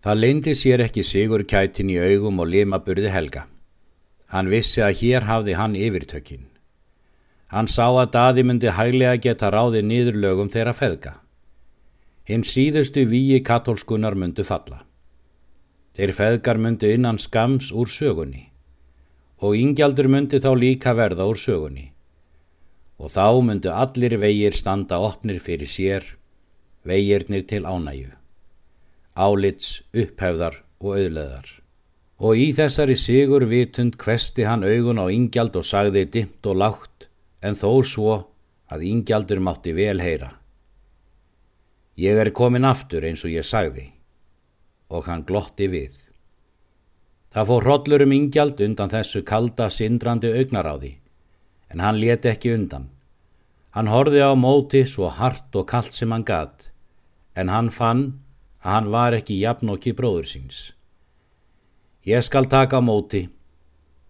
Það leindi sér ekki sigur kætin í augum og limaburði helga. Hann vissi að hér hafði hann yfirtökin. Hann sá að daði myndi hæglega geta ráði nýður lögum þeirra feðga. Hinn síðustu víi katólskunar myndu falla. Þeir feðgar myndu innan skams úr sögunni og yngjaldur myndi þá líka verða úr sögunni og þá myndu allir vegir standa opnir fyrir sér, vegirnir til ánæju álits, upphefðar og auðleðar. Og í þessari sigur vitund kvesti hann augun á yngjald og sagði dimt og lágt, en þó svo að yngjaldur mátti vel heyra. Ég er komin aftur eins og ég sagði, og hann glotti við. Það fór hrodlur um yngjald undan þessu kalda, sindrandi augnaráði, en hann leti ekki undan. Hann horfi á móti svo hart og kallt sem hann gatt, en hann fann að hann var ekki jafnokki bróður síns. Ég skal taka móti,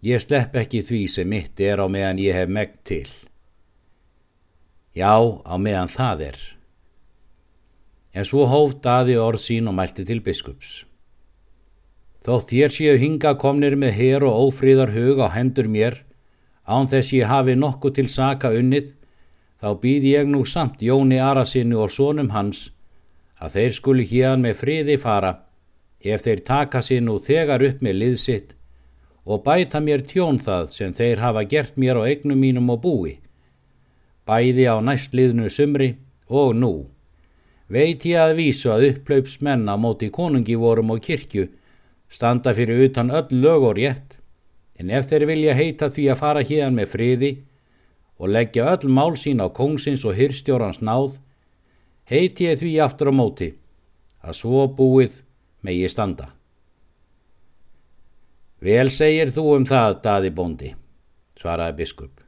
ég slepp ekki því sem mitt er á meðan ég hef megn til. Já, á meðan það er. En svo hóft aði orð sín og mælti til biskups. Þótt þér séu hinga komnir með her og ófríðar hug á hendur mér, án þess ég hafi nokkuð til saka unnið, þá býð ég nú samt Jóni Arasinnu og sónum hans að þeir skuli hérn með friði fara ef þeir taka sér nú þegar upp með liðsitt og bæta mér tjón það sem þeir hafa gert mér á eignum mínum og búi. Bæði á næstliðnu sumri og nú. Veit ég að vísu að upplaups menn á móti konungi vorum og kirkju standa fyrir utan öll lög og rétt, en ef þeir vilja heita því að fara hérn með friði og leggja öll mál sín á kongsins og hyrstjórans náð, heiti ég því aftur á móti að svo búið megi standa. Vel segir þú um það, daði bóndi, svaraði biskup,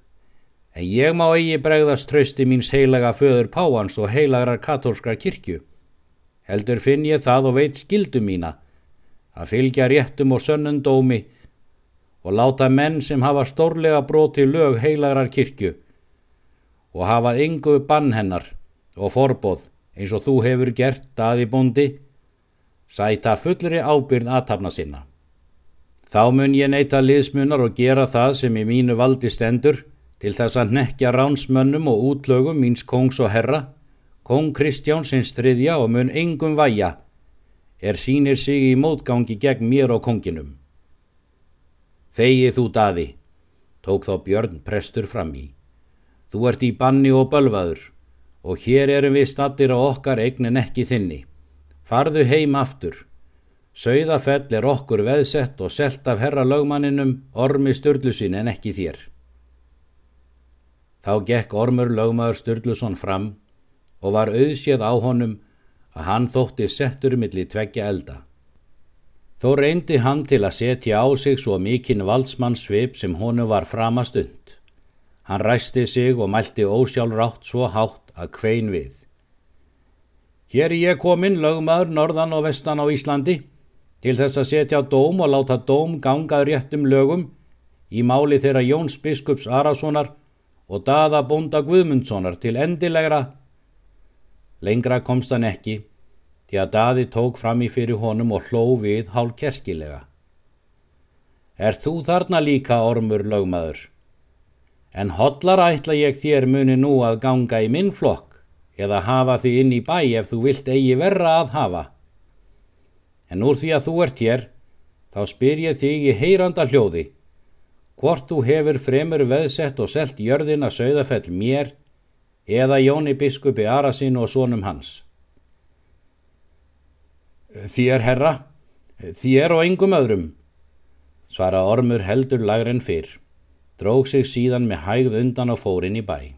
en ég má eigi bregðast trösti míns heilaga föður Páans og heilagrar katólskrar kirkju. Heldur finn ég það og veit skildu mína að fylgja réttum og sönnundómi og láta menn sem hafa stórlega broti lög heilagrar kirkju og hafa yngu bann hennar og forbóð eins og þú hefur gert daði bóndi, sæta fullri ábyrð aðtapna sinna. Þá mun ég neyta liðsmunar og gera það sem í mínu valdi stendur til þess að nekja ránsmönnum og útlögum míns kongs og herra, kong Kristjánsins þriðja og mun engum væja, er sínir sig í mótgangi gegn mér og konginum. Þegið þú daði, tók þá Björn prestur fram í. Þú ert í banni og bölvaður, og hér erum við stattir á okkar eignin ekki þinni. Farðu heim aftur. Sauðafell er okkur veðsett og selt af herra lögmanninum ormi Sturlusin en ekki þér. Þá gekk ormur lögmaður Sturluson fram og var auðséð á honum að hann þótti settur millir tveggja elda. Þó reyndi hann til að setja á sig svo mikinn valdsmannsvip sem honu var framast und. Hann ræsti sig og mælti ósjálfrátt svo hátt að kvein við. Hér ég komin, lögmaður, norðan og vestan á Íslandi, til þess að setja dóm og láta dóm gangað réttum lögum í máli þeirra Jóns biskups Arasonar og daða bonda Guðmundssonar til endilegra. Lengra komst hann ekki, því að daði tók fram í fyrir honum og hló við hálf kerskilega. Er þú þarna líka, ormur lögmaður? En hodlar ætla ég þér muni nú að ganga í minn flokk eða hafa því inn í bæ ef þú vilt eigi verra að hafa. En úr því að þú ert hér, þá spyr ég þig í heyranda hljóði, hvort þú hefur fremur veðsett og selt jörðin að sögðafell mér eða Jóni biskupi Arasin og sónum hans. Þér herra, þér og engum öðrum, svara ormur heldur lagren fyrr dróg sig síðan með hægð undan og fórin í bæ.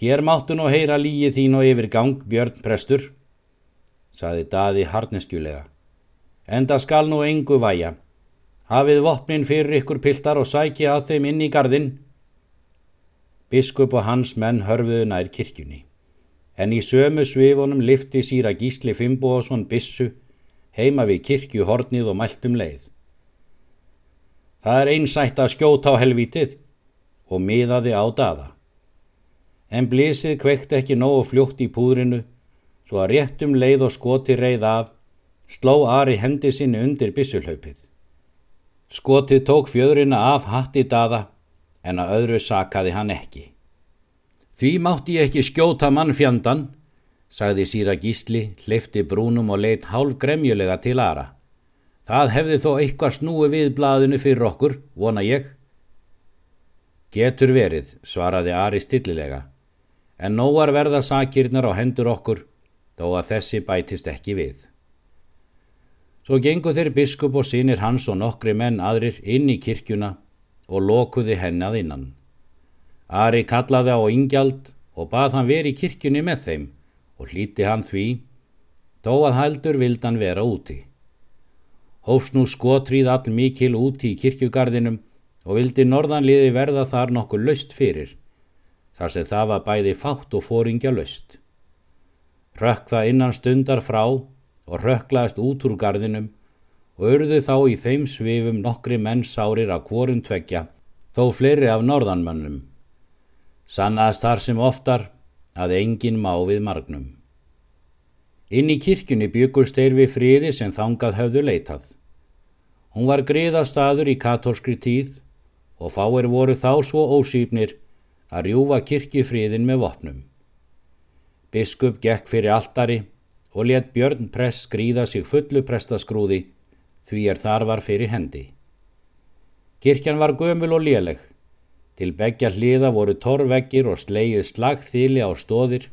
Hér máttu nú heyra líi þín og yfir gang, Björn Prestur, saði daði harneskjulega. Enda skal nú engu væja. Hafið vopnin fyrir ykkur piltar og sækja að þeim inn í gardin. Biskup og hans menn hörfuðu nær kirkjunni. En í sömu svifunum lifti síra gísli Fimboðsson bissu heima við kirkjuhornið og mæltum leið. Það er einsætt að skjóta á helvítið og miðaði á daða. En blísið kvekti ekki nógu fljótt í púðrinu svo að réttum leið og skoti reið af sló Ari hendi sinni undir bissulhaupið. Skotið tók fjöðurina af hatti daða en að öðru sakaði hann ekki. Því mátti ég ekki skjóta mannfjandan, sagði síra gísli, hlifti brúnum og leitt hálf gremjulega til Ara. Það hefði þó eitthvað snúi við blaðinu fyrir okkur, vona ég. Getur verið, svaraði Ari stillilega, en nóar verða sakirnar á hendur okkur, þó að þessi bætist ekki við. Svo gengu þeir biskup og sínir hans og nokkri menn aðrir inn í kirkjuna og lokuði hennað innan. Ari kallaði á yngjald og bað hann veri í kirkjunni með þeim og hlíti hann því, þó að heldur vildan vera úti. Hófs nú skotrýð all mikil úti í kirkjugarðinum og vildi norðanliði verða þar nokkuð löst fyrir, þar sem það var bæði fátt og fóringja löst. Rökk það innan stundar frá og rökklaðist út úr gardinum og urðu þá í þeim svifum nokkri menn sárir af kvorum tveggja, þó fleiri af norðanmönnum. Sannaðast þar sem oftar að engin má við margnum. Inn í kirkjunni byggust þeir við friði sem þangað höfðu leitað. Hún var griðastadur í katólskri tíð og fáir voru þá svo ósýpnir að rjúfa kirkjufriðin með vopnum. Biskup gekk fyrir altari og let Björn press skrýða sig fullu prestaskrúði því er þar var fyrir hendi. Kirkjan var gömul og léleg. Til begja hliða voru torrveggir og sleið slagþýli á stóðir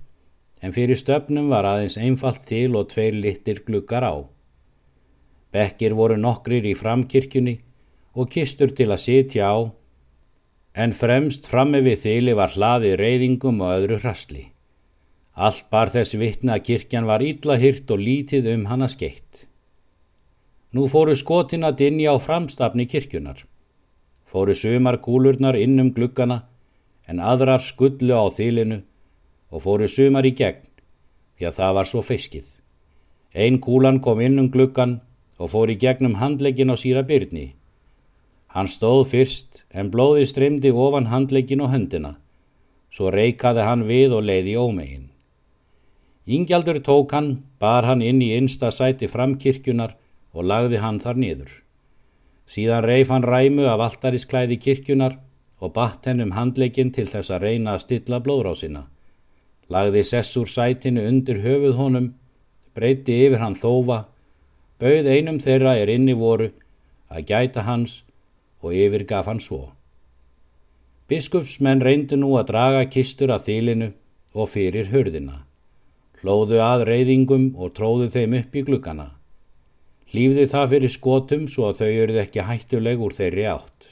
en fyrir stöfnum var aðeins einfalt þýl og tveir littir glukkar á. Bekkir voru nokkrir í framkirkjunni og kistur til að sitja á en fremst framme við þýli var hlaði reyðingum og öðru hrastli. Allt bar þess vittna að kirkjan var ítla hyrt og lítið um hana skeitt. Nú fóru skotin að dinja á framstafni kirkjunar. Fóru sumar kúlurnar inn um gluggana en aðrar skullu á þýlinu og fóru sumar í gegn því að það var svo feskið. Einn kúlan kom inn um gluggan og fór í gegnum handlegin á síra byrni. Hann stóð fyrst en blóði streymdi ofan handlegin og höndina, svo reikaði hann við og leiði ómegin. Íngjaldur tók hann, bar hann inn í einsta sæti framkirkjunar og lagði hann þar niður. Síðan reif hann ræmu af alltarisklæði kirkjunar og batt henn um handleikin til þess að reyna að stilla blóðrásina. Lagði sessur sætinu undir höfuð honum, breyti yfir hann þófa, bauð einum þeirra er inni voru að gæta hans og yfirgaf hann svo. Biskupsmenn reyndu nú að draga kistur að þýlinu og fyrir hörðina hlóðu að reyðingum og tróðu þeim upp í glukkana. Lífði það fyrir skotum svo að þau eruð ekki hættuleg úr þeirri átt.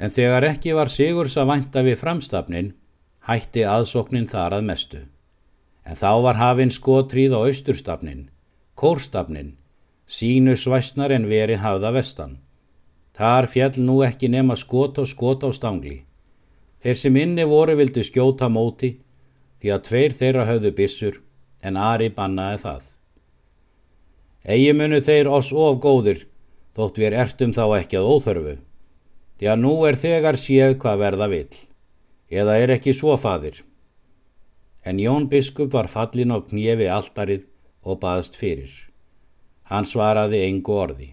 En þegar ekki var Sigurs að vænta við framstafnin, hætti aðsoknin þar að mestu. En þá var hafinn skotrýð á austurstafnin, kórstafnin, sínu svæsnar en verið hafða vestan. Þar fjall nú ekki nema skot og skot á stangli. Þeir sem inni voru vildu skjóta móti, því að tveir þeirra höfðu bissur en Ari bannaði það. Egi munu þeir oss of góðir þótt við ertum þá ekki að óþörfu, því að nú er þegar séð hvað verða vill, eða er ekki svo fadir. En Jón biskup var fallin á knjefi alltarið og baðst fyrir. Hann svaraði engu orði.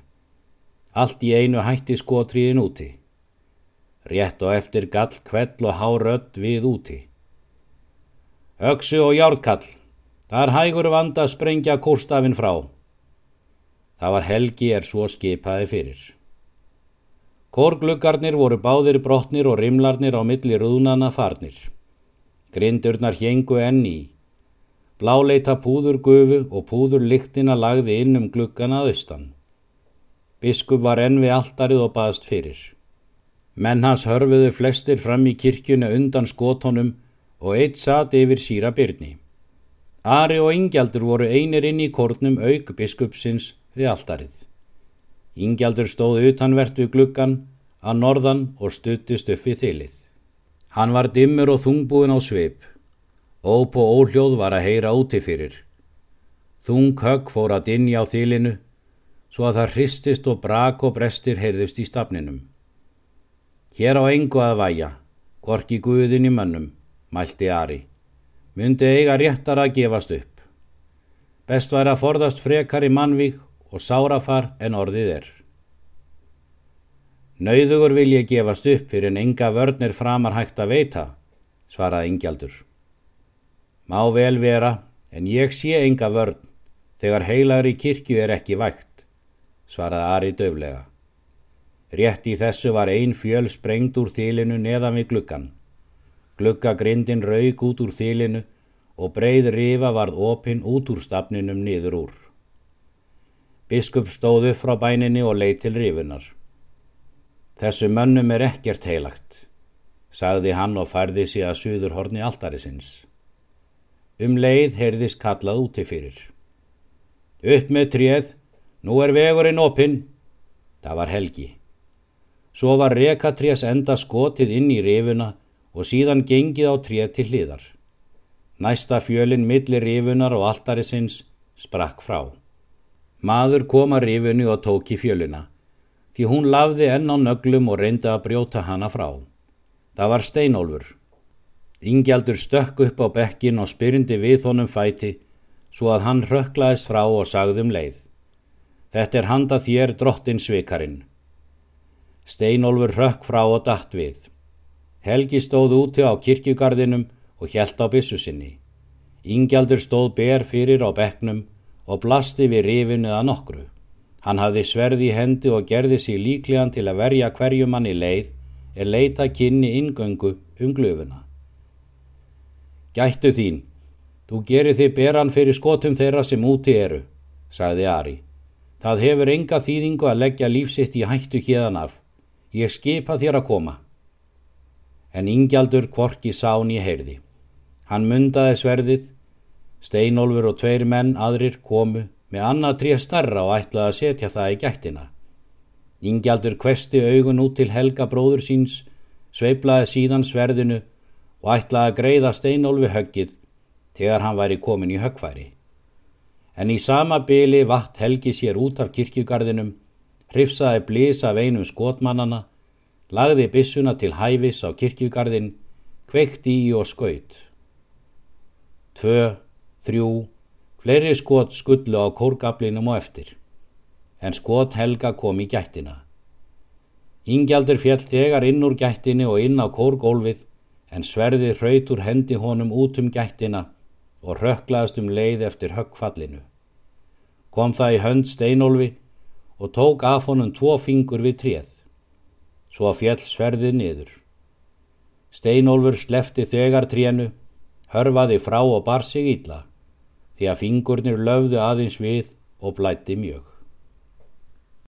Allt í einu hætti skotriðin úti. Rétt og eftir gall kvell og hárödd við úti. Öksu og járkall. Það er hægur vanda sprengja kórstafinn frá. Það var helgi er svo skipaði fyrir. Kórgluggarnir voru báðir brotnir og rimlarnir á milli rúðnana farnir. Grindurnar hengu enni. Bláleita púður gufu og púður lyktina lagði inn um gluggana austan. Biskup var enn við alltarið og baðst fyrir. Menn hans hörfuðu flestir fram í kirkjunu undan skótonum og eitt satt yfir síra byrni. Ari og Ingjaldur voru einir inn í kórnum auk biskupsins við alltarið. Ingjaldur stóð utanvert við gluggan að norðan og stuttist upp við þilið. Hann var dimmur og þungbúin á sveip. Óp og óljóð var að heyra úti fyrir. Þung högg fór að dinja á þilinu svo að það hristist og brak og brestir heyrðust í stafninum. Hér á engu að væja, gorki guðin í mönnum mælti Ari, myndi eiga réttar að gefast upp. Best væri að forðast frekar í mannvík og sárafar en orðið er. Nauðugur vil ég gefast upp fyrir en enga vörnir framar hægt að veita, svaraði Ingjaldur. Má vel vera, en ég sé enga vörn, þegar heilagur í kirkju er ekki vægt, svaraði Ari döflega. Rétt í þessu var ein fjöl sprengt úr þýlinu neðan við gluggan. Gluggagrindin raug út úr þýlinu og breið rifa varð opinn út úr stafninum niður úr. Biskup stóð upp frá bæninni og leið til rifunar. Þessu mönnum er ekkert heilagt, sagði hann og færði sig að suður horni altarisins. Um leið heyrðist kallað úti fyrir. Upp með tréð, nú er vegurinn opinn. Það var helgi. Svo var rekatrés enda skotið inn í rifuna og síðan gengið á tréð til hliðar. Næsta fjölinn millir rifunar og altarisins sprakk frá. Maður kom að rifunu og tók í fjöluna því hún lafði enn á nöglum og reyndi að brjóta hana frá. Það var steinólfur. Ingjaldur stökk upp á bekkin og spyrindi við honum fæti svo að hann rökklaðist frá og sagðum leið. Þetta er handa þér drottin svikarinn. Steinólfur rökk frá og dætt við. Helgi stóð úti á kirkjugarðinum og hjælt á bissu sinni. Ingjaldur stóð ber fyrir á bekknum og blasti við rifinu að nokkru. Hann hafði sverði í hendi og gerði sig líklegan til að verja hverjumann í leið er leita kynni ingöngu um glöfuna. Gættu þín, þú gerir þið beran fyrir skotum þeirra sem úti eru, sagði Ari. Það hefur enga þýðingu að leggja lífsitt í hættu hérdan af. Ég skipa þér að koma. En ingjaldur kvorki sán í heyrði. Hann mundaði sverðið, steinolfur og tveir menn aðrir komu með annað tríð starra og ætlaði að setja það í gættina. Ingjaldur kvesti augun út til Helga bróður síns, sveiplaði síðan sverðinu og ætlaði að greiða steinólfi höggið þegar hann væri komin í höggfæri. En í sama byli vatt Helgi sér út af kirkjugarðinum, hrifsaði blís af einum skotmannana, lagði bissuna til hæfis á kirkjugarðin, kveikti í og skaut. Tvö, þrjú, Fleiri skot skullu á kórgablinum og eftir, en skot Helga kom í gættina. Ingjaldur fjall þegar inn úr gættinni og inn á kórgólfið, en sverði hraut úr hendi honum út um gættina og rökklaðast um leið eftir höggfallinu. Kom það í hönd steinólfi og tók af honum tvo fingur við tréð, svo fjall sverðið niður. Steinólfur slefti þegar trénu, hörfaði frá og bar sig ítla því að fingurnir löfðu aðeins við og blætti mjög.